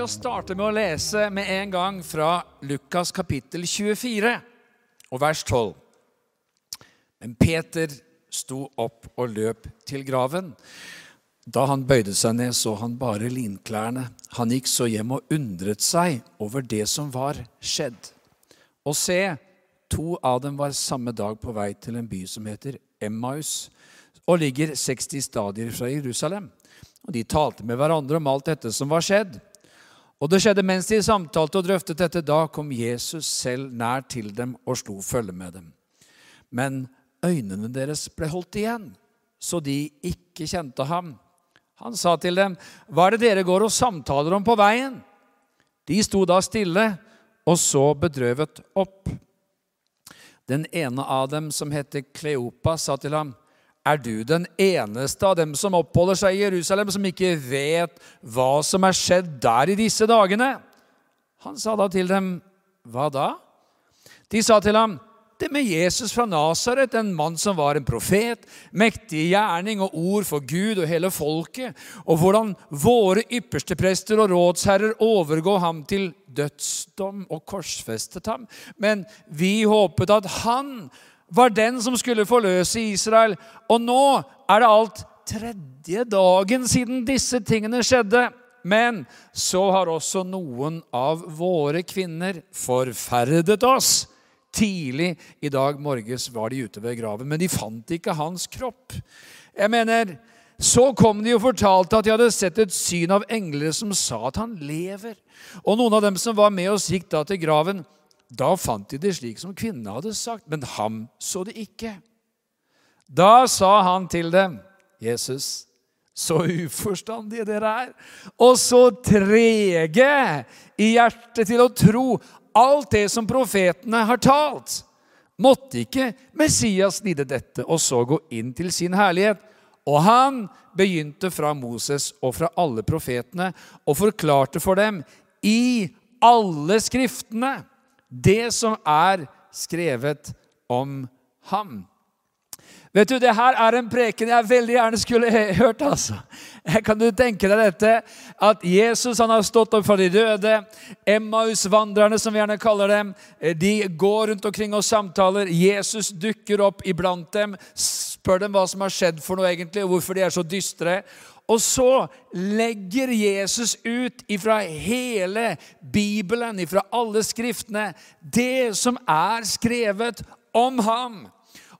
Skal starte med å lese med en gang fra Lukas kapittel 24 og vers 12. Men Peter sto opp og løp til graven. Da han bøyde seg ned, så han bare linklærne. Han gikk så hjem og undret seg over det som var skjedd. Og se, to av dem var samme dag på vei til en by som heter Emmaus, og ligger 60 stadier fra Jerusalem. Og De talte med hverandre om alt dette som var skjedd. Og det skjedde mens de samtalte og drøftet dette. Da kom Jesus selv nær til dem og slo følge med dem. Men øynene deres ble holdt igjen, så de ikke kjente ham. Han sa til dem, 'Hva er det dere går og samtaler om på veien?' De sto da stille og så bedrøvet opp. Den ene av dem, som heter Kleopa, sa til ham, er du den eneste av dem som oppholder seg i Jerusalem, som ikke vet hva som er skjedd der i disse dagene? Han sa da til dem, Hva da? De sa til ham, Det med Jesus fra Nasaret, en mann som var en profet, mektig i gjerning og ord for Gud og hele folket, og hvordan våre ypperste prester og rådsherrer overgå ham til dødsdom og korsfestet ham. Men vi håpet at han var den som skulle forløse Israel. Og nå er det alt tredje dagen siden disse tingene skjedde. Men så har også noen av våre kvinner forferdet oss. Tidlig i dag morges var de ute ved graven, men de fant ikke hans kropp. Jeg mener, Så kom de og fortalte at de hadde sett et syn av engler som sa at han lever. Og noen av dem som var med oss, gikk da til graven. Da fant de det slik som kvinnene hadde sagt, men ham så det ikke. Da sa han til dem, Jesus, så uforstandige dere er, og så trege i hjertet til å tro alt det som profetene har talt. Måtte ikke Messias lide dette og så gå inn til sin herlighet? Og han begynte fra Moses og fra alle profetene og forklarte for dem i alle skriftene det som er skrevet om ham. Vet du, Det her er en preken jeg veldig gjerne skulle hørt. altså. Kan du tenke deg dette? At Jesus han har stått opp fra de døde. Emmaus-vandrerne, som vi gjerne kaller dem, de går rundt omkring og samtaler. Jesus dukker opp iblant dem, spør dem hva som har skjedd for noe egentlig, og hvorfor de er så dystre. Og så legger Jesus ut ifra hele Bibelen, ifra alle skriftene, det som er skrevet om ham.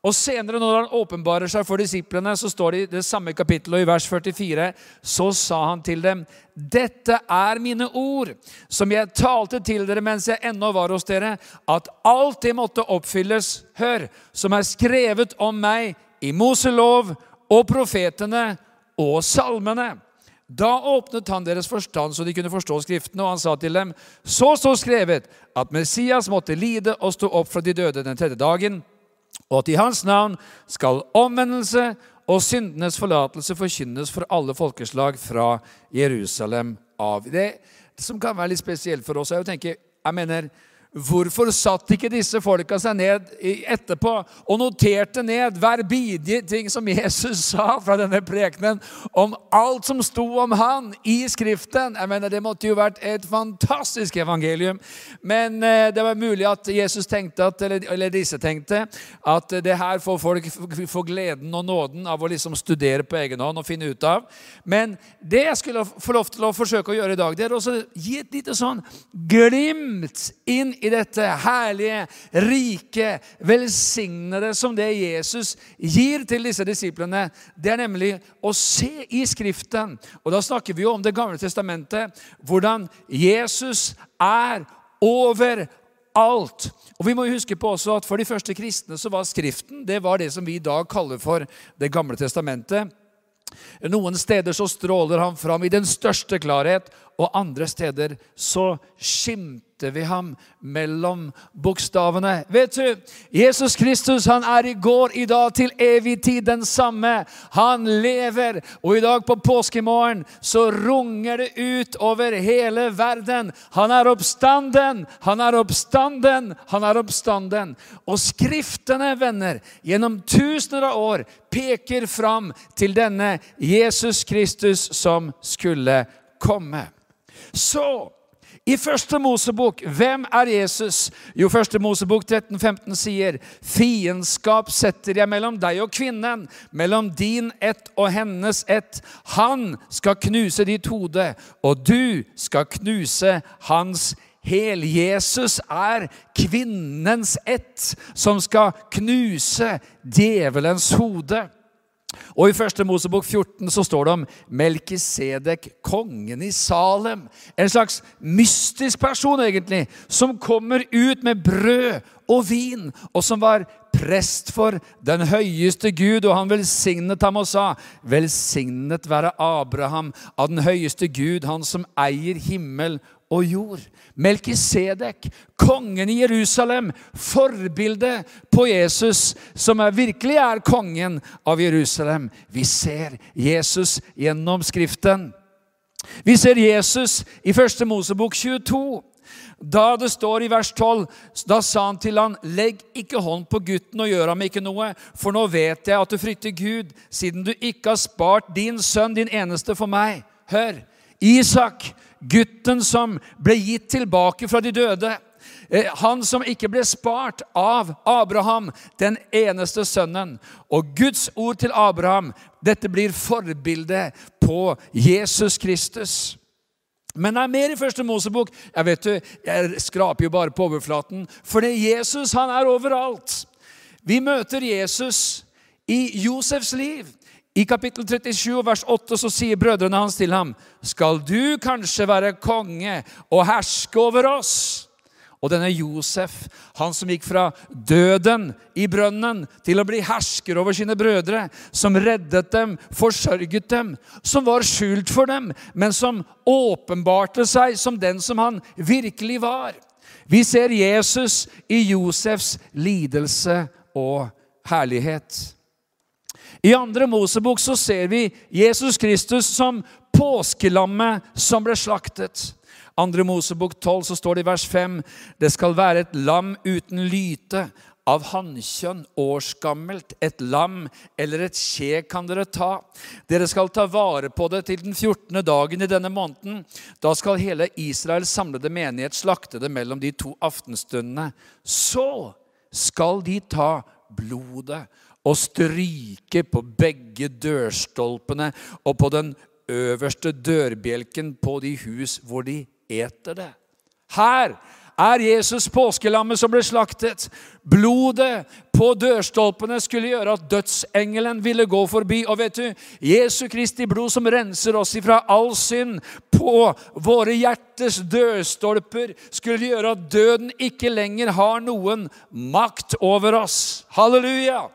Og senere, når han åpenbarer seg for disiplene, så står det i det samme kapittelet, i vers 44, så sa han til dem, dette er mine ord, som jeg talte til dere mens jeg ennå var hos dere, at alt det måtte oppfylles, hør, som er skrevet om meg i Moselov og profetene og salmene. Da åpnet han deres forstand så de kunne forstå Skriftene, og han sa til dem, så står skrevet at Messias måtte lide og stå opp fra de døde den tredje dagen, og at i hans navn skal omvendelse og syndenes forlatelse forkynnes for alle folkeslag fra Jerusalem av. Det som kan være litt spesielt for oss, er å tenke jeg mener, Hvorfor satt ikke disse folka seg ned etterpå og noterte ned hver bidige ting som Jesus sa fra denne prekenen, om alt som sto om han i Skriften? Jeg mener, Det måtte jo vært et fantastisk evangelium. Men eh, det var mulig at Jesus tenkte, at, eller, eller, disse tenkte, at det her får folk få gleden og nåden av å liksom studere på egen hånd og finne ut av. Men det jeg skulle få lov til å forsøke å gjøre i dag, det er også gi et lite sånn glimt inn i dette herlige, rike, velsignede som det Jesus gir til disse disiplene, det er nemlig å se i Skriften. Og da snakker vi jo om Det gamle testamentet, hvordan Jesus er over alt. Og vi må huske på også at For de første kristne så var Skriften det var det som vi i dag kaller for Det gamle testamentet. Noen steder så stråler han fram i den største klarhet, og andre steder så skimter vi ham mellom bokstavene. Vet du, Jesus Kristus han er i går, i dag, til evig tid den samme. Han lever, og i dag på påskemorgen så runger det ut over hele verden. Han er oppstanden, han er oppstanden, han er oppstanden. Og Skriftene, venner, gjennom tusener av år peker fram til denne Jesus Kristus som skulle komme. Så i første Mosebok, hvem er Jesus? Jo, første Mosebok 13, 15 sier, fiendskap setter jeg mellom deg og kvinnen, mellom din ett og hennes ett. Han skal knuse ditt hode, og du skal knuse hans hel. Jesus er kvinnens ett, som skal knuse djevelens hode. Og I første Mosebok 14 så står det om Melkisedek, kongen i Salem. En slags mystisk person, egentlig, som kommer ut med brød og vin, og som var prest for den høyeste Gud. Og han velsignet ham og sa, Velsignet være Abraham av den høyeste Gud, han som eier himmel og jord. Melkisedek, kongen i Jerusalem, forbildet på Jesus, som er, virkelig er kongen av Jerusalem. Vi ser Jesus gjennom Skriften. Vi ser Jesus i første Mosebok 22. Da det står i vers 12, da sa han til han, legg ikke hånd på gutten og gjør ham ikke noe, for nå vet jeg at du frykter Gud, siden du ikke har spart din sønn, din eneste, for meg. Hør, Isak, gutten som ble gitt tilbake fra de døde. Eh, han som ikke ble spart av Abraham, den eneste sønnen. Og Guds ord til Abraham, dette blir forbildet på Jesus Kristus. Men det er mer i første Mosebok. Jeg vet du, jeg skraper jo bare på overflaten. For det Jesus, han er overalt. Vi møter Jesus i Josefs liv. I kapittel 37 vers 8 så sier brødrene hans til ham, skal du kanskje være konge og herske over oss? Og denne Josef, han som gikk fra døden i brønnen til å bli hersker over sine brødre, som reddet dem, forsørget dem, som var skjult for dem, men som åpenbarte seg som den som han virkelig var. Vi ser Jesus i Josefs lidelse og herlighet. I andre Mosebok så ser vi Jesus Kristus som påskelammet som ble slaktet. Andre Mosebok 12 så står det i vers 5.: Det skal være et lam uten lyte, av hannkjønn, årsgammelt, et lam eller et skje kan dere ta. Dere skal ta vare på det til den 14. dagen i denne måneden. Da skal hele Israels samlede menighet slakte det mellom de to aftenstundene. Så skal de ta blodet og stryke på begge dørstolpene og på den øverste dørbjelken på de hus hvor de eter det. Her er Jesus påskelammet som ble slaktet. Blodet på dørstolpene skulle gjøre at dødsengelen ville gå forbi. Og vet du, Jesu Kristi blod som renser oss ifra all synd på våre hjertes dørstolper, skulle gjøre at døden ikke lenger har noen makt over oss. Halleluja!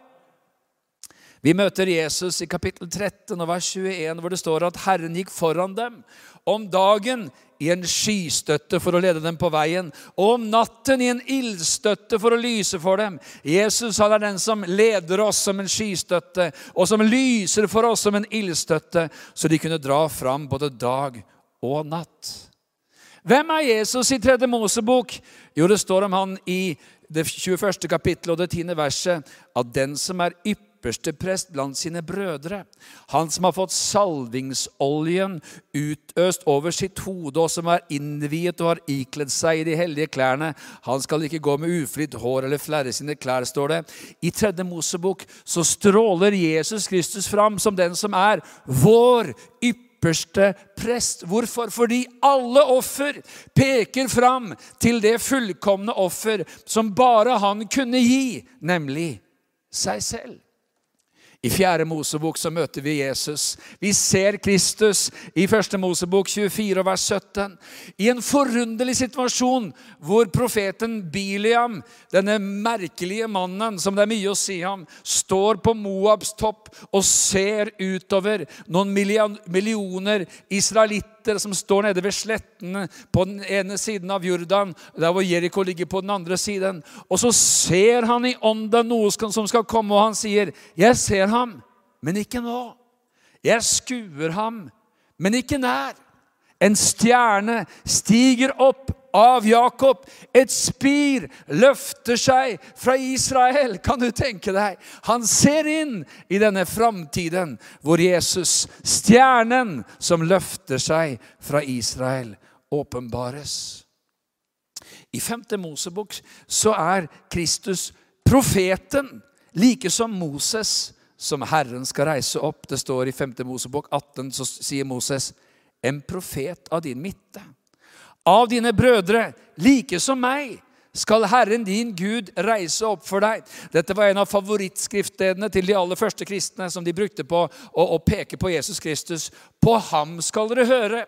Vi møter Jesus i kapittel 13 og vers 21, hvor det står at Herren gikk foran dem om dagen i en skystøtte for å lede dem på veien, og om natten i en ildstøtte for å lyse for dem. Jesus han er den som leder oss som en skystøtte, og som lyser for oss som en ildstøtte, så de kunne dra fram både dag og natt. Hvem er Jesus i tredje Mosebok? Jo, det står om han i det 21. kapittelet og det 10. verset at den som er ypperlig yppersteprest blant sine brødre. Han som har fått salvingsoljen utøst over sitt hode, og som er innviet og har ikledd seg i de hellige klærne. Han skal ikke gå med ufritt hår eller flerre sine klær, står det. I tredje Mosebok så stråler Jesus Kristus fram som den som er vår ypperste prest. Hvorfor? Fordi alle offer peker fram til det fullkomne offer som bare han kunne gi, nemlig seg selv. I fjerde Mosebok så møter vi Jesus. Vi ser Kristus i første Mosebok 24 vers 17. I en forunderlig situasjon hvor profeten Biliam, denne merkelige mannen som det er mye å si om, står på Moabs topp og ser utover noen millioner israelitter som står nede ved slettene på den ene siden av Jordan, der hvor Jeriko ligger på den andre siden. Og så ser han i ånden noe som skal komme, og han sier, 'Jeg ser ham, men ikke nå. Jeg skuer ham, men ikke nær.' En stjerne stiger opp av Jakob. Et spir løfter seg fra Israel. Kan du tenke deg? Han ser inn i denne framtiden hvor Jesus, stjernen som løfter seg fra Israel, åpenbares. I 5. Mosebok så er Kristus profeten, like som Moses, som Herren skal reise opp. Det står i 5. Mosebok 18, så sier Moses, en profet av din midte. Av dine brødre, like som meg, skal Herren din Gud reise opp for deg. Dette var en av favorittskriftstedene til de aller første kristne, som de brukte på å, å peke på Jesus Kristus. På ham skal dere høre.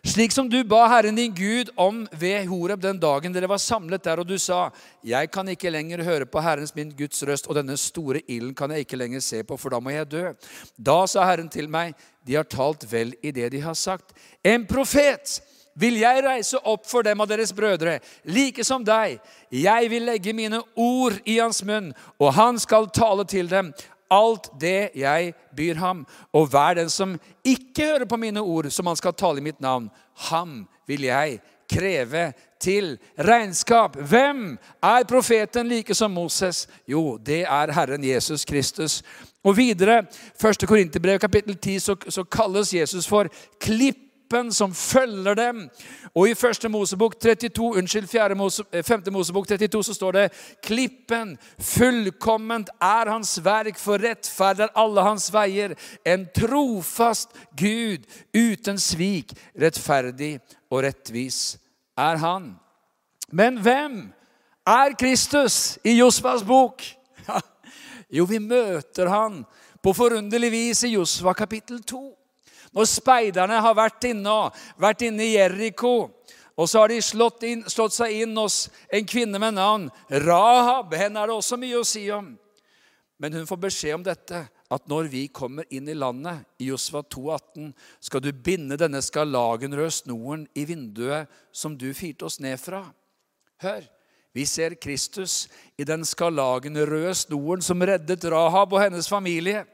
Slik som du ba Herren din Gud om ved Horeb den dagen dere var samlet der, og du sa, 'Jeg kan ikke lenger høre på Herrens min Guds røst', 'og denne store ilden kan jeg ikke lenger se på, for da må jeg dø'. Da sa Herren til meg, 'De har talt vel i det de har sagt'. En profet vil jeg reise opp for dem av deres brødre, like som deg. Jeg vil legge mine ord i hans munn, og han skal tale til dem alt det jeg byr ham. Og hver den som ikke hører på mine ord, som han skal tale i mitt navn, ham vil jeg kreve til regnskap. Hvem er profeten like som Moses? Jo, det er Herren Jesus Kristus. Og videre, 1. Korinterbrev kapittel 10, så, så kalles Jesus for klipp klippen som følger dem. Og i 1. Mosebok 32, unnskyld, 4. Mose, 5. Eh, Mosebok 32 så står det klippen, fullkomment er hans verk, for rettferd er alle hans veier. En trofast Gud uten svik, rettferdig og rettvis er han. Men hvem er Kristus i Josvas bok? Jo, vi møter han på forunderlig vis i Josva kapittel 2. Når speiderne har vært inne, vært inne i Jeriko, og så har de slått, inn, slått, seg inn hos en kvinne med navn Rahab. Henne er det også mye å si om. Men hun får beskjed om dette, at når vi kommer inn i landet, i Josva 2,18, skal du binde denne skarlagenrøde snoren i vinduet som du firte oss ned fra. Hør, vi ser Kristus i den skarlagenrøde snoren som reddet Rahab og hennes familie.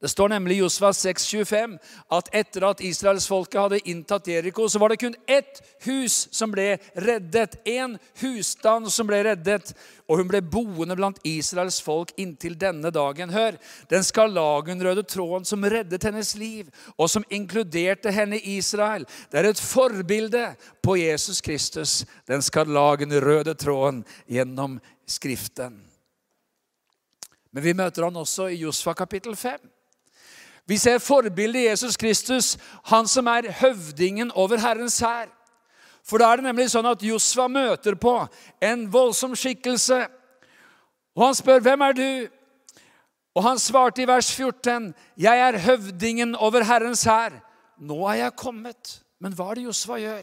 Det står nemlig i Josva 6,25 at etter at israelsfolket hadde inntatt Jeriko, så var det kun ett hus som ble reddet. Én husstand som ble reddet. Og hun ble boende blant Israels folk inntil denne dagen. Hør, den skarlagenrøde tråden som reddet hennes liv, og som inkluderte henne i Israel, det er et forbilde på Jesus Kristus. Den skarlagenrøde tråden gjennom Skriften. Men vi møter han også i Josfa kapittel 5. Vi ser forbildet Jesus Kristus, han som er høvdingen over Herrens hær. For da er det nemlig sånn at Josva møter på en voldsom skikkelse. Og han spør, 'Hvem er du?' Og han svarte i vers 14, 'Jeg er høvdingen over Herrens hær.' 'Nå er jeg kommet.' Men hva er det Josva gjør?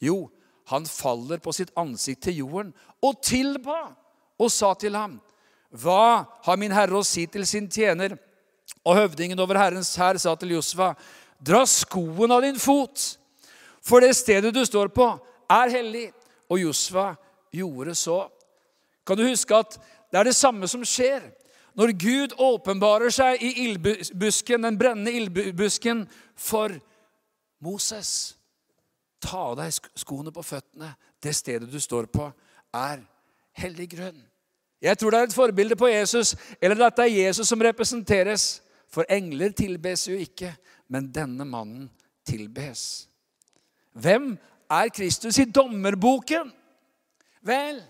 Jo, han faller på sitt ansikt til jorden og tilba og sa til ham, 'Hva har min herre å si til sin tjener?' Og høvdingen over Herrens hær sa til Josfa, dra skoen av din fot, for det stedet du står på, er hellig. Og Josfa gjorde så. Kan du huske at det er det samme som skjer når Gud åpenbarer seg i ildbusken, den brennende ildbusken for Moses? Ta av deg skoene på føttene. Det stedet du står på, er hellig grunn. Jeg tror det er et forbilde på Jesus, eller at det er Jesus som representeres. For engler tilbes jo ikke, men denne mannen tilbes. Hvem er Kristus i dommerboken? Vel,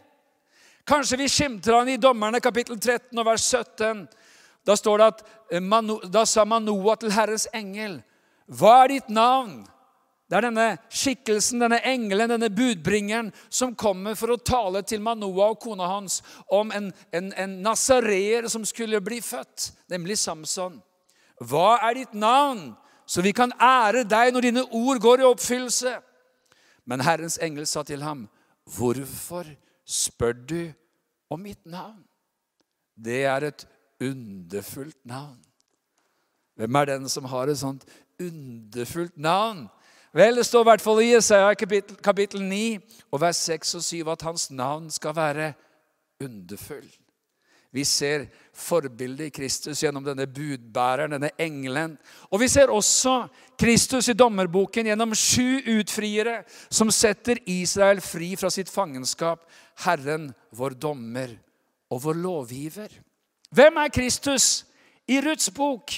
kanskje vi skimter han i Dommerne kapittel 13 og vers 17. Da står det at eh, da sa Manoa til Herrens engel, hva er ditt navn? Det er denne skikkelsen, denne engelen, denne budbringeren som kommer for å tale til Manoa og kona hans om en, en, en nasareer som skulle bli født, nemlig Samson. Hva er ditt navn, så vi kan ære deg når dine ord går i oppfyllelse? Men Herrens engel sa til ham, hvorfor spør du om mitt navn? Det er et underfullt navn. Hvem er den som har et sånt underfullt navn? Vel, Det står i hvert fall i Jesaja kapittel, kapittel 9 og vers 6 og 7 at hans navn skal være underfull. Vi ser forbildet i Kristus gjennom denne budbæreren, denne engelen. Og vi ser også Kristus i dommerboken gjennom sju utfriere som setter Israel fri fra sitt fangenskap. Herren, vår dommer og vår lovgiver. Hvem er Kristus i Ruths bok?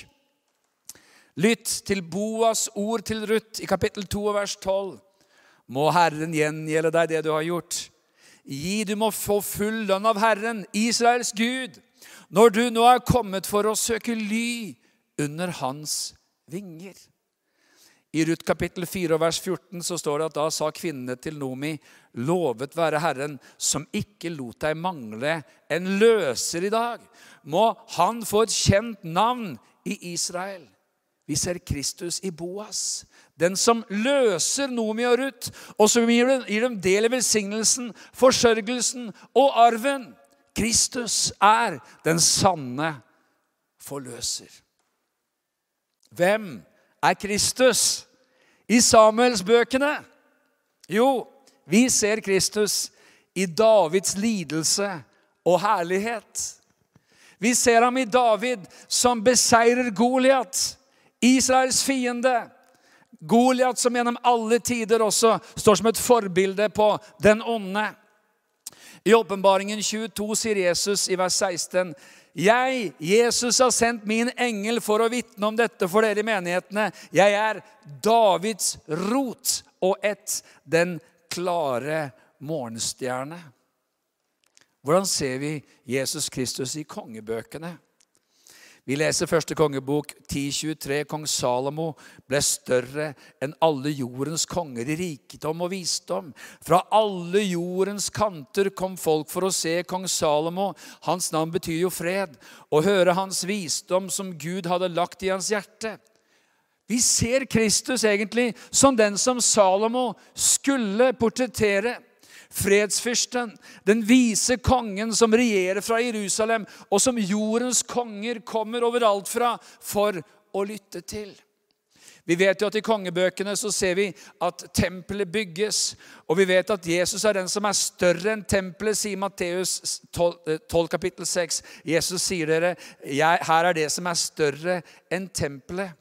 Lytt til Boas ord til Ruth i kapittel 2 vers 12. Må Herren gjengjelde deg det du har gjort. Gi, du må få full lønn av Herren, Israels Gud, når du nå er kommet for å søke ly under hans vinger. I Ruth kapittel 4 vers 14 så står det at da sa kvinnene til Nomi, lovet være Herren, som ikke lot deg mangle en løser i dag. Må han få et kjent navn i Israel. Vi ser Kristus i Boas, den som løser Nomi og Ruth, og som gir dem del i velsignelsen, forsørgelsen og arven. Kristus er den sanne forløser. Hvem er Kristus i Samuelsbøkene? Jo, vi ser Kristus i Davids lidelse og herlighet. Vi ser ham i David som beseirer Goliat Israels fiende. Goliat som gjennom alle tider også står som et forbilde på den onde. I Åpenbaringen 22 sier Jesus i vers 16.: Jeg, Jesus, har sendt min engel for å vitne om dette for dere i menighetene. Jeg er Davids rot og ett, den klare morgenstjerne. Hvordan ser vi Jesus Kristus i kongebøkene? Vi leser første kongebok 1023. Kong Salomo ble større enn alle jordens konger i rikdom og visdom. Fra alle jordens kanter kom folk for å se kong Salomo. Hans navn betyr jo fred. Og høre hans visdom som Gud hadde lagt i hans hjerte. Vi ser Kristus egentlig som den som Salomo skulle portrettere fredsfyrsten, den vise kongen som regjerer fra Jerusalem, og som jordens konger kommer overalt fra for å lytte til. Vi vet jo at I kongebøkene så ser vi at tempelet bygges. Og vi vet at Jesus er den som er større enn tempelet, sier Matteus 12, 12 kapittel 6. Jesus sier dere, her er det som er større enn tempelet.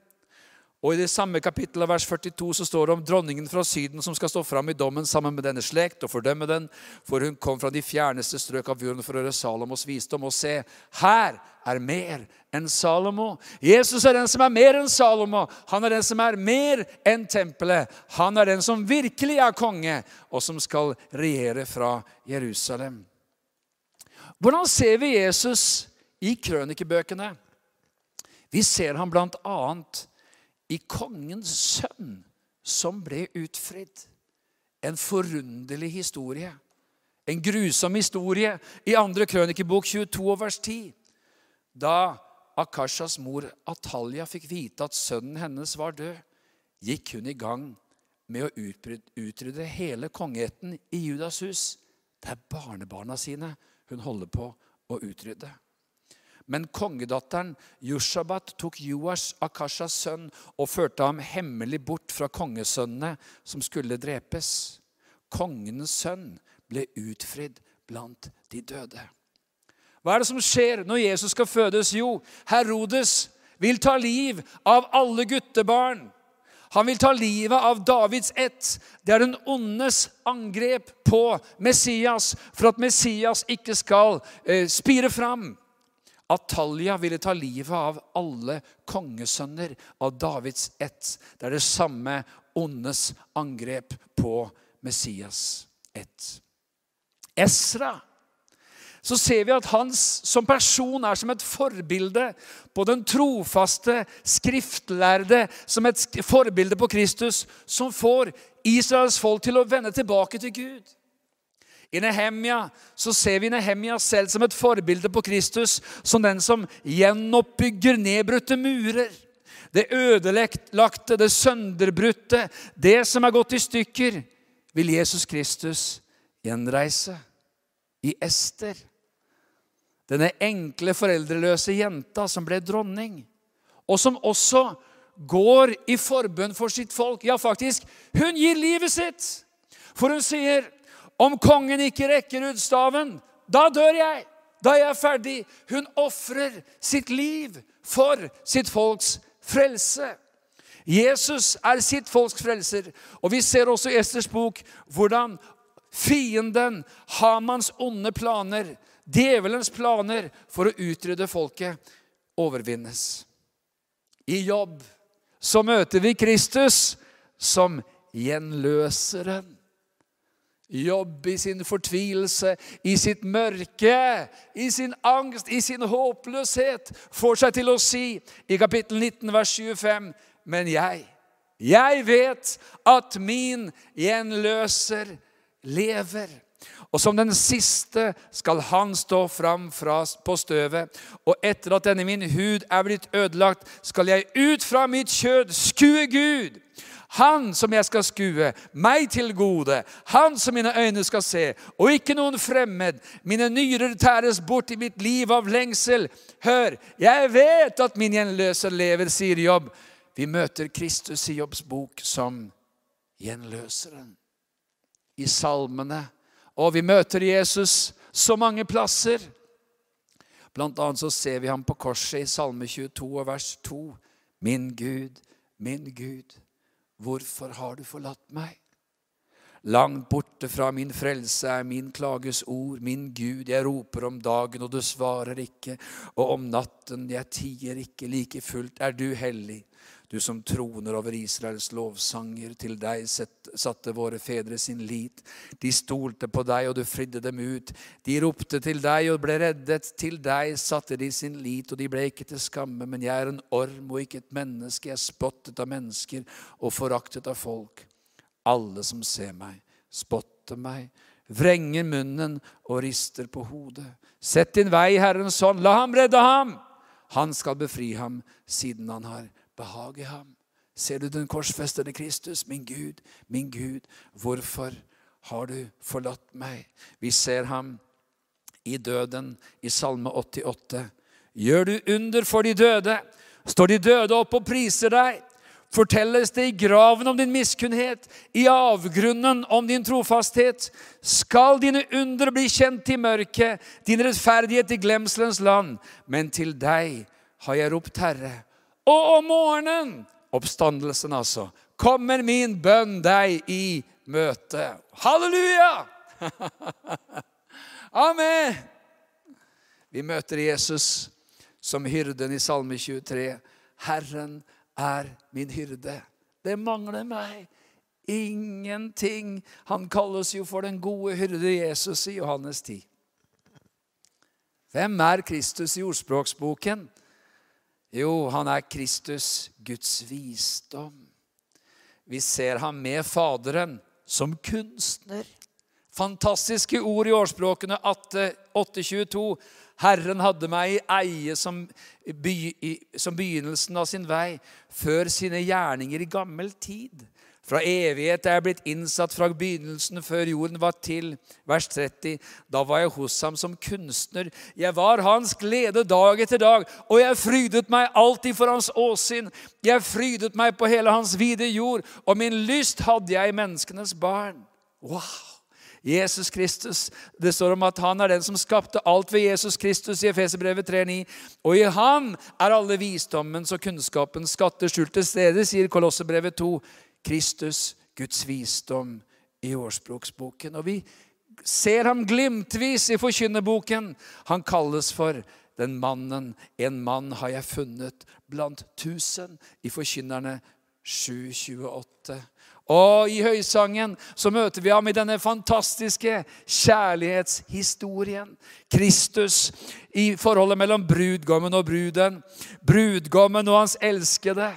Og I det samme kapittelet, vers 42, så står det om dronningen fra Syden som skal stå fram i dommen sammen med denne slekt og fordømme den, for hun kom fra de fjerneste strøk av jorden for å høre Salomos visdom. Og se, her er mer enn Salomo. Jesus er den som er mer enn Salomo. Han er den som er mer enn tempelet. Han er den som virkelig er konge, og som skal regjere fra Jerusalem. Hvordan ser vi Jesus i krønikebøkene? Vi ser ham blant annet i kongens sønn som ble utfridd. En forunderlig historie. En grusom historie i andre krønikebok 22 vers 10. Da Akashas mor Atalya fikk vite at sønnen hennes var død, gikk hun i gang med å utrydde hele kongeheten i Judas hus. Det er barnebarna sine hun holder på å utrydde. Men kongedatteren Jushabat tok Joash, Akashas sønn, og førte ham hemmelig bort fra kongesønnene som skulle drepes. Kongenes sønn ble utfridd blant de døde. Hva er det som skjer når Jesus skal fødes? Jo, Herodes vil ta liv av alle guttebarn. Han vil ta livet av Davids ett. Det er den ondes angrep på Messias for at Messias ikke skal eh, spire fram. Atalja ville ta livet av alle kongesønner av Davids ett. Det er det samme ondes angrep på Messias ett. Esra så ser vi at han som person er som et forbilde på den trofaste skriftlærde, som et forbilde på Kristus, som får Israels folk til å vende tilbake til Gud. I Nehemia så ser vi Nehemia selv som et forbilde på Kristus, som den som gjenoppbygger nedbrutte murer. Det ødelagte, det sønderbrutte, det som er gått i stykker, vil Jesus Kristus gjenreise. I Ester, denne enkle, foreldreløse jenta som ble dronning, og som også går i forbønn for sitt folk. Ja, faktisk, hun gir livet sitt. For hun sier om kongen ikke rekker ut staven, da dør jeg. da jeg er ferdig. Hun ofrer sitt liv for sitt folks frelse. Jesus er sitt folks frelser. Og vi ser også i Esters bok hvordan fienden, Hamans onde planer, djevelens planer for å utrydde folket, overvinnes. I jobb så møter vi Kristus som gjenløseren. Jobb i sin fortvilelse, i sitt mørke, i sin angst, i sin håpløshet, får seg til å si i kapittel 19, vers 25.: Men jeg, jeg vet at min gjenløser lever. Og som den siste skal han stå fram fra, på støvet. Og etter at denne min hud er blitt ødelagt, skal jeg ut fra mitt kjød skue Gud. Han som jeg skal skue, meg til gode. Han som mine øyne skal se, og ikke noen fremmed. Mine nyrer tæres bort i mitt liv av lengsel. Hør, jeg vet at min gjenløser lever, sier Jobb. Vi møter Kristus i Jobbs bok som gjenløseren. I salmene og vi møter Jesus så mange plasser. Blant annet så ser vi ham på korset i Salme 22 vers 2. Min Gud, min Gud, hvorfor har du forlatt meg? Langt borte fra min frelse er min klages ord. Min Gud, jeg roper om dagen, og du svarer ikke. Og om natten, jeg tier ikke. Like fullt er du hellig. Du som troner over Israels lovsanger, til deg satte våre fedre sin lit. De stolte på deg, og du fridde dem ut. De ropte til deg og ble reddet. Til deg satte de sin lit, og de ble ikke til skamme. Men jeg er en orm og ikke et menneske. Jeg er spottet av mennesker og foraktet av folk. Alle som ser meg, spotter meg, vrenger munnen og rister på hodet. Sett din vei, Herrens hånd, la ham redde ham! Han skal befri ham, siden han har behage ham. Ser du den korsfestede Kristus? Min Gud, min Gud, hvorfor har du forlatt meg? Vi ser ham i døden i Salme 88. Gjør du under for de døde? Står de døde opp og priser deg? Fortelles det i graven om din miskunnhet, i avgrunnen om din trofasthet? Skal dine under bli kjent i mørket, din rettferdighet i glemselens land? Men til deg har jeg ropt, Herre, og om morgenen, oppstandelsen altså, kommer min bønn deg i møte. Halleluja! Amen! Vi møter Jesus som hyrden i Salme 23. Herren er min hyrde. Det mangler meg ingenting. Han kalles jo for den gode hyrde Jesus i Johannes 10. Hvem er Kristus i ordspråksboken? Jo, han er Kristus, Guds visdom. Vi ser ham med Faderen som kunstner. Fantastiske ord i årsspråkene 822. Herren hadde meg i eie som, by, som begynnelsen av sin vei, før sine gjerninger i gammel tid. Fra evighet er jeg blitt innsatt fra begynnelsen før jorden var til. Vers 30. Da var jeg hos ham som kunstner. Jeg var hans glede dag etter dag, og jeg frydet meg alltid for hans åsyn. Jeg frydet meg på hele hans vide jord, og min lyst hadde jeg i menneskenes barn. Wow! Jesus Kristus. Det står om at han er den som skapte alt ved Jesus Kristus i Efeserbrevet 3,9. Og i ham er alle visdommens og kunnskapens skatter skjult til stede, sier Kolossebrevet 2. Kristus, Guds visdom, i årsspråksboken. Og vi ser ham glimtvis i forkynnerboken. Han kalles for den mannen. En mann har jeg funnet blant tusen i Forkynnerne 728. Og i høysangen så møter vi ham i denne fantastiske kjærlighetshistorien. Kristus i forholdet mellom brudgommen og bruden. Brudgommen og hans elskede.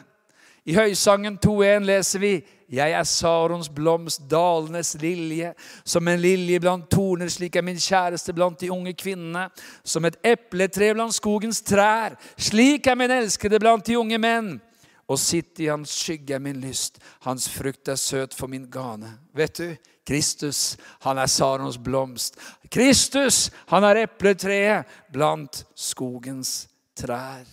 I Høysangen 2.1 leser vi jeg er Sarons blomst, dalenes lilje. Som en lilje blant torner, slik er min kjæreste blant de unge kvinnene. Som et epletre blant skogens trær, slik er min elskede blant de unge menn. Og sitt i hans skygge er min lyst, hans frukt er søt for min gane. Vet du, Kristus, han er Sarons blomst. Kristus, han er epletreet blant skogens trær.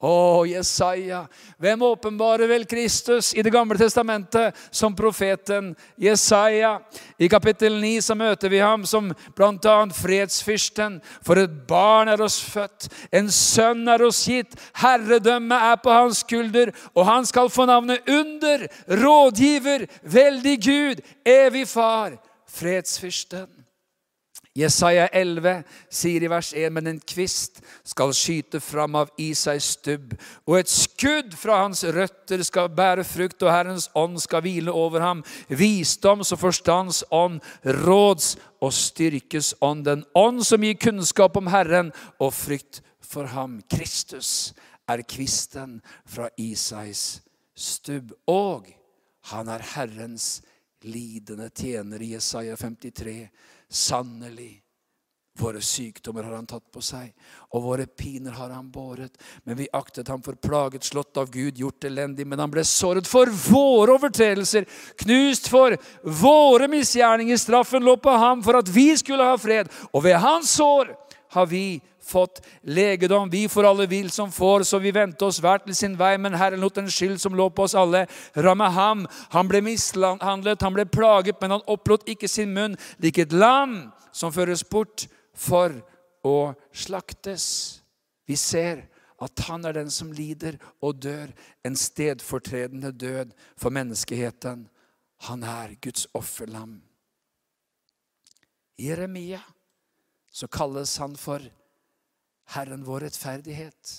Å, Jesaja. Hvem åpenbarer vel Kristus i Det gamle testamentet som profeten Jesaja? I kapittel 9 så møter vi ham som bl.a. fredsfyrsten. For et barn er oss født, en sønn er oss gitt. Herredømmet er på hans skulder, og han skal få navnet Under, rådgiver, veldig Gud, evig far, fredsfyrsten. Jesaja 11 sier i vers 1.: Men en kvist skal skyte fram av Isais stubb, og et skudd fra hans røtter skal bære frukt, og Herrens ånd skal hvile over ham. Visdoms og forstands ånd, råds og styrkes ånd, den ånd som gir kunnskap om Herren og frykt for ham. Kristus er kvisten fra Isais stubb, og han er Herrens lidende tjener i Jesaja 53. Sannelig, våre sykdommer har han tatt på seg, og våre piner har han båret. Men vi aktet ham for plaget, slått av Gud, gjort elendig. Men han ble såret for våre overtredelser, knust for våre misgjerninger. Straffen lå på ham for at vi skulle ha fred, og ved hans sår har vi fått legedom. Vi får alle vil som får, så vi vendte oss hver til sin vei. Men Herren lot den skyld som lå på oss alle, ramme ham. Han ble mishandlet, han ble plaget, men han opplot ikke sin munn, lik et lam som føres bort for å slaktes. Vi ser at han er den som lider og dør en stedfortredende død for menneskeheten. Han er Guds offerlam. Jeremia så kalles han for Herren vår rettferdighet.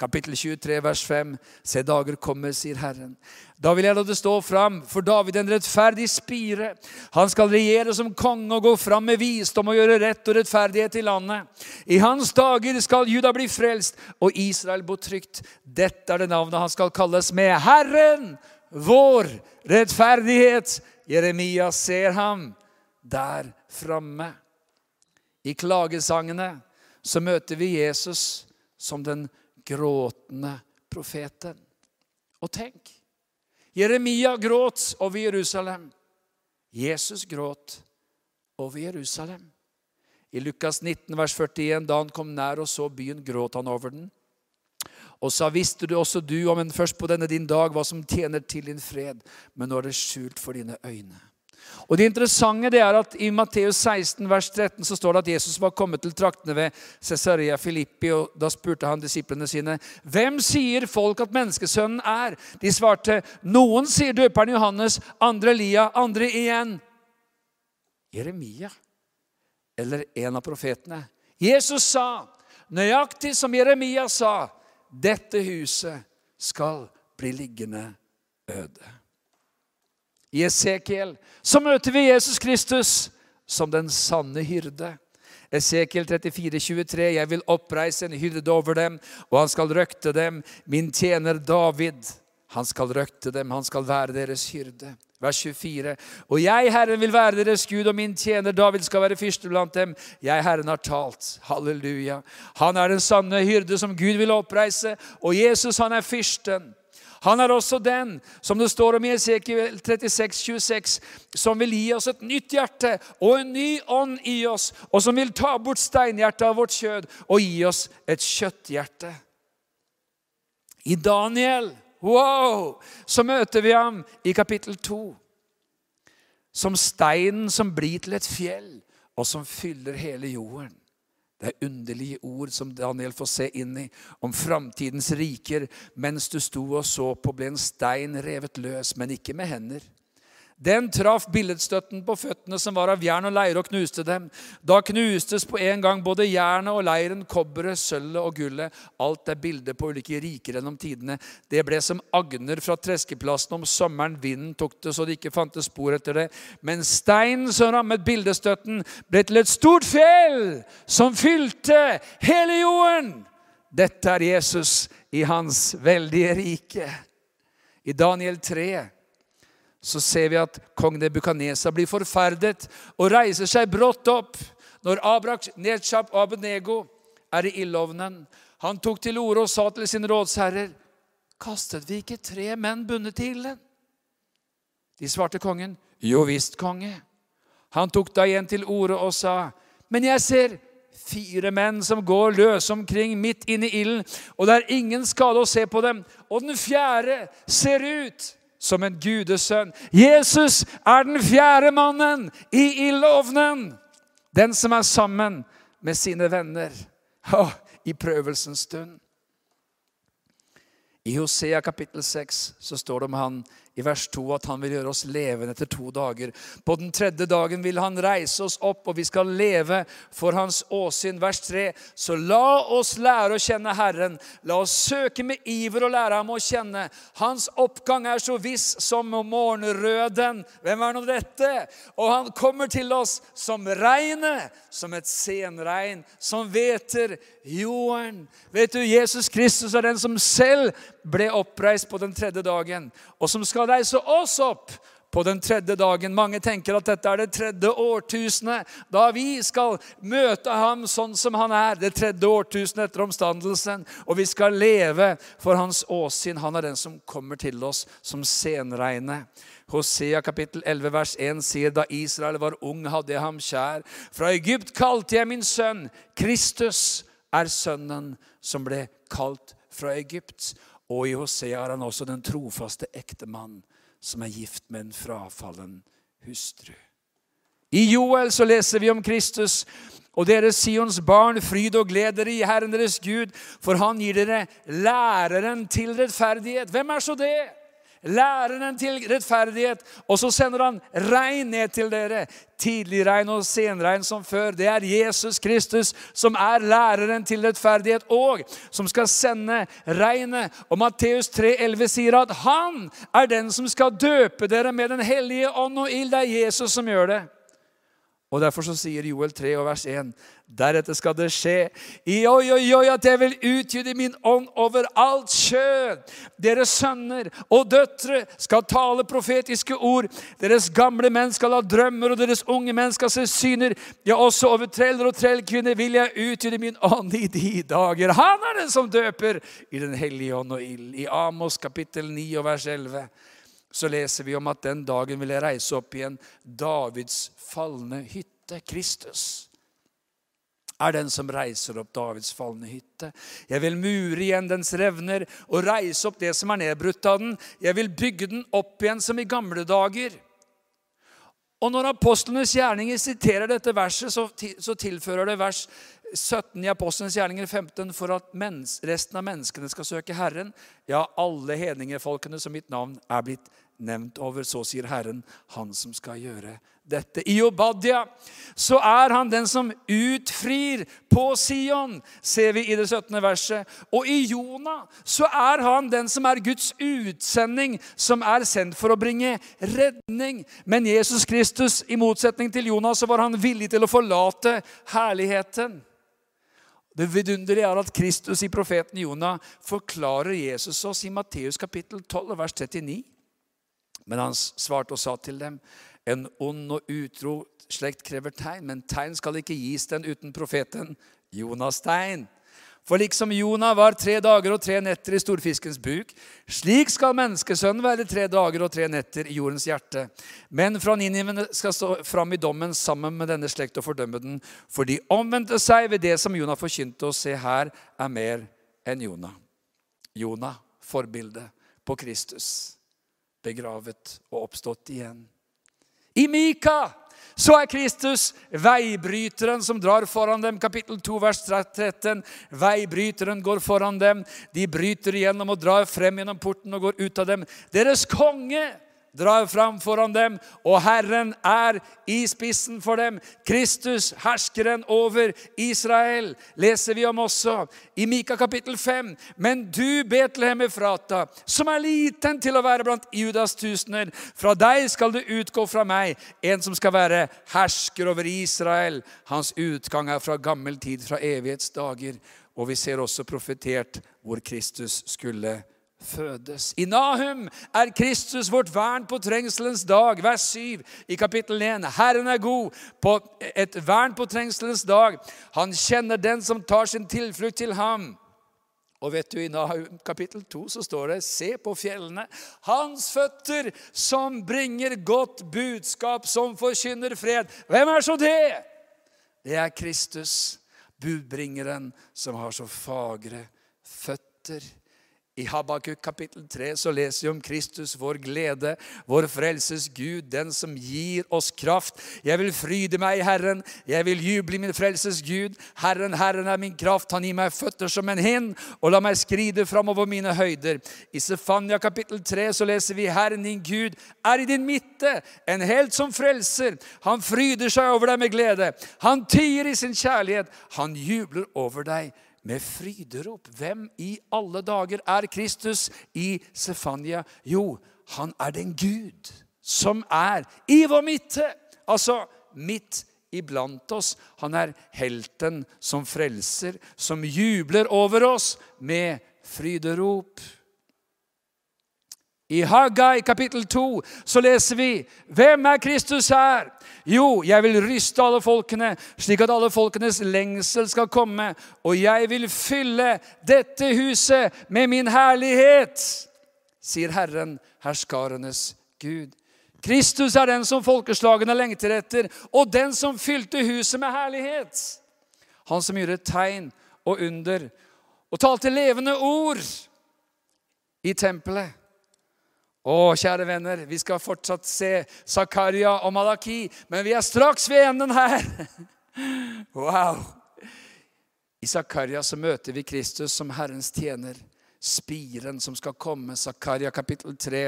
Kapittel 23, vers 5. Se, dager kommer, sier Herren. Da vil jeg la det stå fram for David en rettferdig spire. Han skal regjere som konge og gå fram med visdom og gjøre rett og rettferdighet i landet. I hans dager skal Juda bli frelst og Israel bo trygt. Dette er det navnet han skal kalles med. Herren, vår rettferdighet. Jeremia ser ham der framme. I klagesangene så møter vi Jesus som den gråtende profeten. Og tenk Jeremia gråt over Jerusalem. Jesus gråt over Jerusalem. I Lukas 19, vers 41, da han kom nær og så byen, gråt han over den. Og sa, visste du også du, om en først på denne din dag, hva som tjener til din fred, men nå er det skjult for dine øyne. Og Det interessante det er at i Matteus 16, vers 13 så står det at Jesus var kommet til traktene ved Cesarea Filippi. og Da spurte han disiplene sine hvem sier folk at menneskesønnen er. De svarte noen sier døperen Johannes, andre Elia, andre igjen Jeremia eller en av profetene. Jesus sa, nøyaktig som Jeremia sa, dette huset skal bli liggende øde. I Esekiel så møter vi Jesus Kristus som den sanne hyrde. Esekiel 34, 23. Jeg vil oppreise en hyrde over dem, og han skal røkte dem. Min tjener David, han skal røkte dem, han skal være deres hyrde. Vers 24. Og jeg, Herren, vil være deres Gud, og min tjener David skal være fyrste blant dem. Jeg, Herren, har talt. Halleluja. Han er den sanne hyrde som Gud vil oppreise, og Jesus, han er fyrsten. Han er også den, som det står om i Esekiel 36, 26, som vil gi oss et nytt hjerte og en ny ånd i oss, og som vil ta bort steinhjertet av vårt kjød og gi oss et kjøtthjerte. I Daniel wow, så møter vi ham i kapittel 2 som steinen som blir til et fjell, og som fyller hele jorden. Det er underlige ord som Daniel får se inn i, om framtidens riker. Mens du sto og så på, ble en stein revet løs, men ikke med hender. Den traff billedstøtten på føttene som var av jern og leire, og knuste dem. Da knustes på en gang både jernet og leiren, kobberet, sølvet og gullet. Alt er bilder på ulike riker gjennom tidene. Det ble som agner fra treskeplassen om sommeren. Vinden tok det så det ikke fantes spor etter det. Men steinen som rammet bildestøtten, ble til et stort fjell som fylte hele jorden. Dette er Jesus i hans veldige rike. I Daniel 3 så ser vi at kong Nebukadnesa blir forferdet og reiser seg brått opp når Abrak, Nechab og Abenego er i ildovnen. Han tok til orde og sa til sine rådsherrer, kastet vi ikke tre menn bundet til ilden? De svarte kongen, jo visst, konge. Han tok da igjen til orde og sa, men jeg ser fire menn som går løse omkring midt inne i ilden, og det er ingen skade å se på dem. Og den fjerde ser ut som en gudesønn. Jesus er den fjerde mannen i ildovnen. Den som er sammen med sine venner oh, i prøvelsens stund. I Hosea kapittel 6 så står det om han i vers 2 at han vil gjøre oss levende etter to dager. På den tredje dagen vil han reise oss opp, og vi skal leve for hans åsyn. Vers 3. Så la oss lære å kjenne Herren. La oss søke med iver å lære ham å kjenne. Hans oppgang er så viss som morgenrøden. Hvem er nå dette? Og han kommer til oss som regnet, som et senregn, som hveter jorden. Vet du, Jesus Kristus er den som selv ble oppreist på den tredje dagen, og som skal reise oss opp på den tredje dagen. Mange tenker at dette er det tredje årtusenet, da vi skal møte ham sånn som han er. Det tredje årtusenet etter omstandelsen. Og vi skal leve for hans åsyn. Han er den som kommer til oss som senregnet. Hosea kapittel 11 vers 1 sier da Israel var ung, hadde jeg ham kjær. Fra Egypt kalte jeg min sønn. Kristus er sønnen som ble kalt fra Egypt. Og i Hosea er han også den trofaste ektemann som er gift med en frafallen hustru. I Joel så leser vi om Kristus. Og dere Sions barn, fryd og gled dere i Herren deres Gud, for han gir dere læreren til rettferdighet. Hvem er så det? Læreren til rettferdighet. Og så sender han regn ned til dere. Tidlig regn og senregn som før. Det er Jesus Kristus som er læreren til rettferdighet, og som skal sende regnet. Og Matteus 3,11 sier at han er den som skal døpe dere med Den hellige ånd og ild. Det er Jesus som gjør det. Og Derfor så sier Joel 3 og vers 1.: Deretter skal det skje i oi, oi, oi, at jeg vil utgyde min ånd over alt kjød. Deres sønner og døtre skal tale profetiske ord. Deres gamle menn skal ha drømmer, og deres unge menn skal se syner. Ja, også over treller og trellkvinner vil jeg utgyde min ånd i de dager. Han er den som døper i Den hellige ånd og ild. I Amos kapittel 9 og vers 11 så leser vi om at den dagen vil jeg reise opp igjen Davids falne hytte. Kristus er den som reiser opp Davids falne hytte. Jeg vil mure igjen dens revner og reise opp det som er nedbrutt av den. Jeg vil bygge den opp igjen som i gamle dager. Og når apostlenes gjerninger siterer dette verset, så tilfører det vers 17 i apostlenes gjerninger 15 for at mens, resten av menneskene skal søke Herren. Ja, alle hedningefolkene som mitt navn er blitt nevnt over. Så sier Herren, han som skal gjøre dette. I Obadia så er han den som utfrir på Sion, ser vi i det 17. verset. Og i Jona så er han den som er Guds utsending, som er sendt for å bringe redning. Men Jesus Kristus, i motsetning til Jonas, så var han villig til å forlate herligheten. Det vidunderlige er at Kristus i profeten Jonah forklarer Jesus oss i Matteus kapittel 12, vers 39. Men han svarte og sa til dem, en ond og utro slekt krever tegn, men tegn skal ikke gis den uten profeten Jonas' tegn. For liksom Jonah var tre dager og tre netter i storfiskens buk, slik skal menneskesønnen være tre dager og tre netter i jordens hjerte. Men fra Niniven skal stå fram i dommen sammen med denne slekt og fordømme den, for de omvendte seg ved det som Jonah forkynte, og se her er mer enn Jonah. Jonah, forbildet på Kristus begravet og oppstått igjen. I Mika så er Kristus veibryteren som drar foran dem. Kapittel 2, vers 13. Veibryteren går foran dem. De bryter igjennom og drar frem gjennom porten og går ut av dem. Deres konge drar fram foran dem, og Herren er i spissen for dem. Kristus, herskeren over Israel, leser vi om også i Mika kapittel 5. Men du, Betlehem Efrata, som er liten til å være blant Judas tusener, fra deg skal det utgå fra meg en som skal være hersker over Israel. Hans utgang er fra gammel tid, fra evighetsdager. Og vi ser også profetert hvor Kristus skulle komme fødes. I Nahum er Kristus vårt vern på trengselens dag, vers 7 i kapittel 1. Herren er god på et vern på trengselens dag. Han kjenner den som tar sin tilflukt til ham. Og vet du, I Nahum kapittel 2 så står det Se på fjellene, hans føtter som bringer godt budskap, som forkynner fred. Hvem er så det? Det er Kristus. budbringeren som har så fagre føtter. I Habakuk kapittel 3 så leser vi om Kristus, vår glede, vår frelses Gud, den som gir oss kraft. Jeg vil fryde meg i Herren, jeg vil juble min frelses Gud. Herren, Herren er min kraft, han gir meg føtter som en hind, og la meg skride framover mine høyder. I Sefania kapittel 3 så leser vi Herren din Gud er i din midte, en helt som frelser. Han fryder seg over deg med glede. Han tier i sin kjærlighet. Han jubler over deg med fryderop. Hvem i alle dager er Kristus i Sefania? Jo, han er den Gud som er i vår midte. Altså midt iblant oss. Han er helten som frelser, som jubler over oss med fryderop. I Haggai kapittel 2 så leser vi hvem er Kristus her? Jo, jeg vil ryste alle folkene, slik at alle folkenes lengsel skal komme. Og jeg vil fylle dette huset med min herlighet, sier Herren, herskarenes Gud. Kristus er den som folkeslagene lengter etter, og den som fylte huset med herlighet. Han som gjorde tegn og under og talte levende ord i tempelet. Å, kjære venner, vi skal fortsatt se Zakaria og Malaki, men vi er straks ved enden her. Wow! I Zakaria så møter vi Kristus som Herrens tjener, spiren som skal komme. Zakaria kapittel 3.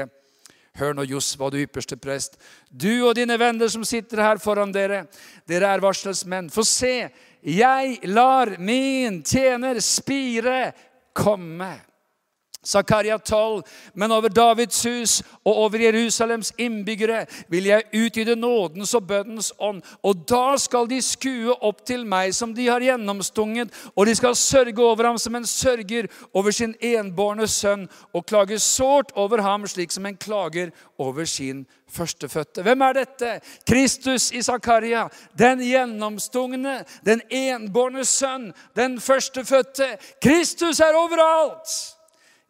Hør nå, Josva, du ypperste prest. Du og dine venner som sitter her foran dere, dere er varslets menn. For se, jeg lar min tjener Spire komme. Zakaria 12. Men over Davids hus og over Jerusalems innbyggere vil jeg utgyde nådens og bønnens ånd. Og da skal de skue opp til meg som de har gjennomstunget, og de skal sørge over ham som en sørger over sin enbårne sønn, og klage sårt over ham slik som en klager over sin førstefødte. Hvem er dette? Kristus i Zakaria. Den gjennomstungne, den enbårne sønn, den førstefødte. Kristus er overalt!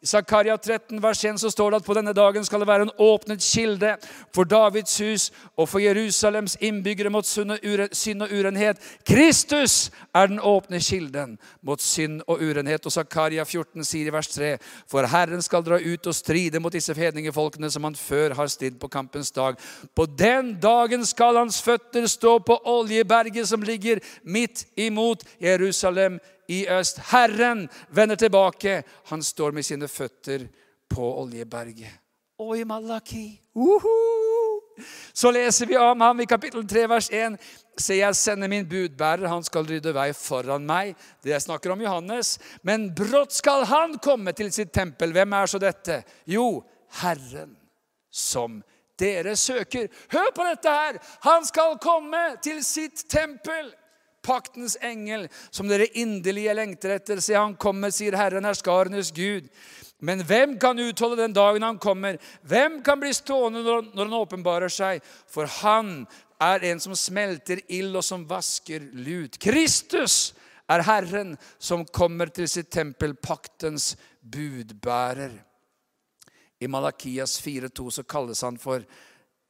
I Zakaria 13, vers 1 så står det at på denne dagen skal det være en åpnet kilde for Davids hus og for Jerusalems innbyggere mot synd og urenhet. Kristus er den åpne kilden mot synd og urenhet. Og Zakaria 14 sier i vers 3.: For Herren skal dra ut og stride mot disse fedningefolkene som han før har stridd på kampens dag. På den dagen skal hans føtter stå på oljeberget som ligger midt imot Jerusalem i øst. Herren vender tilbake. Han står med sine føtter på Oljeberget. Og i Malaki uhu, Så leser vi om ham i kapittel 3, vers 1. Se, jeg sender min budbærer, han skal rydde vei foran meg. Det jeg snakker om Johannes. Men brått skal han komme til sitt tempel. Hvem er så dette? Jo, Herren som dere søker. Hør på dette her! Han skal komme til sitt tempel paktens engel, som dere inderlige lengter etter. Se, han kommer, sier Herren, herskarenes Gud. Men hvem kan utholde den dagen han kommer? Hvem kan bli stående når, han åpenbarer seg? For han er en som smelter ild, og som vasker lut. Kristus er Herren som kommer til sitt tempel, paktens budbærer. I Malakias 4,2 så kalles han for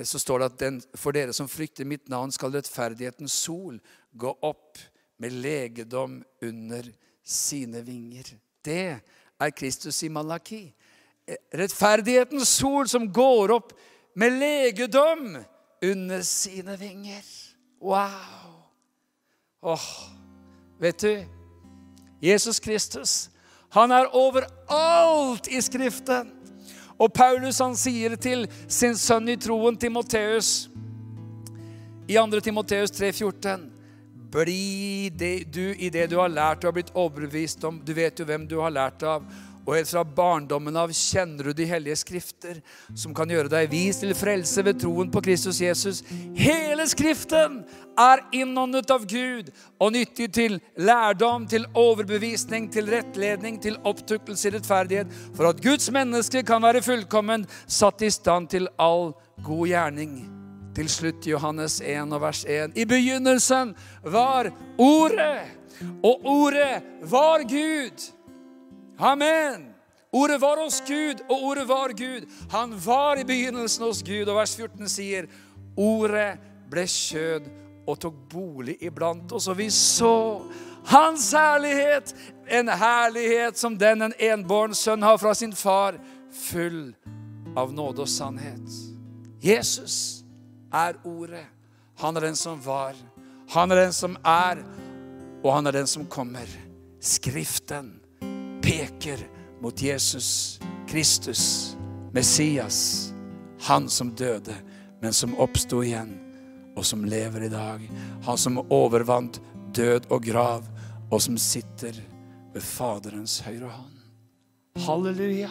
så står det at den, for dere som frykter mitt navn, skal rettferdighetens sol gå opp med legedom under sine vinger. Det er Kristus i Malaki. Rettferdighetens sol som går opp med legedom under sine vinger. Wow! Åh, vet du Jesus Kristus, han er overalt i Skriften. Og Paulus han sier til sin sønn i troen, Timoteus, i 2. Timoteus 3,14 bli det, du i det du har lært og har blitt overbevist om. Du vet jo hvem du har lært av. Og helt fra barndommen av kjenner du de hellige skrifter, som kan gjøre deg vis til frelse ved troen på Kristus Jesus. Hele Skriften er innåndet av Gud og nyttig til lærdom, til overbevisning, til rettledning, til opptuktelse i rettferdighet, for at Guds menneske kan være fullkommen, satt i stand til all god gjerning. Til slutt Johannes 1 og vers 1. I begynnelsen var Ordet, og Ordet var Gud. Amen. Ordet var hos Gud, og ordet var Gud. Han var i begynnelsen hos Gud. Og vers 14 sier, Ordet ble kjød og tok bolig iblant oss. Og vi så Hans herlighet, en herlighet som den en enbåren sønn har fra sin far, full av nåde og sannhet. Jesus er ordet. Han er den som var, han er den som er, og han er den som kommer. Skriften peker mot Jesus Kristus, Messias, han som døde, men som oppsto igjen, og som lever i dag. Han som overvant død og grav, og som sitter ved Faderens høyre hånd. Halleluja.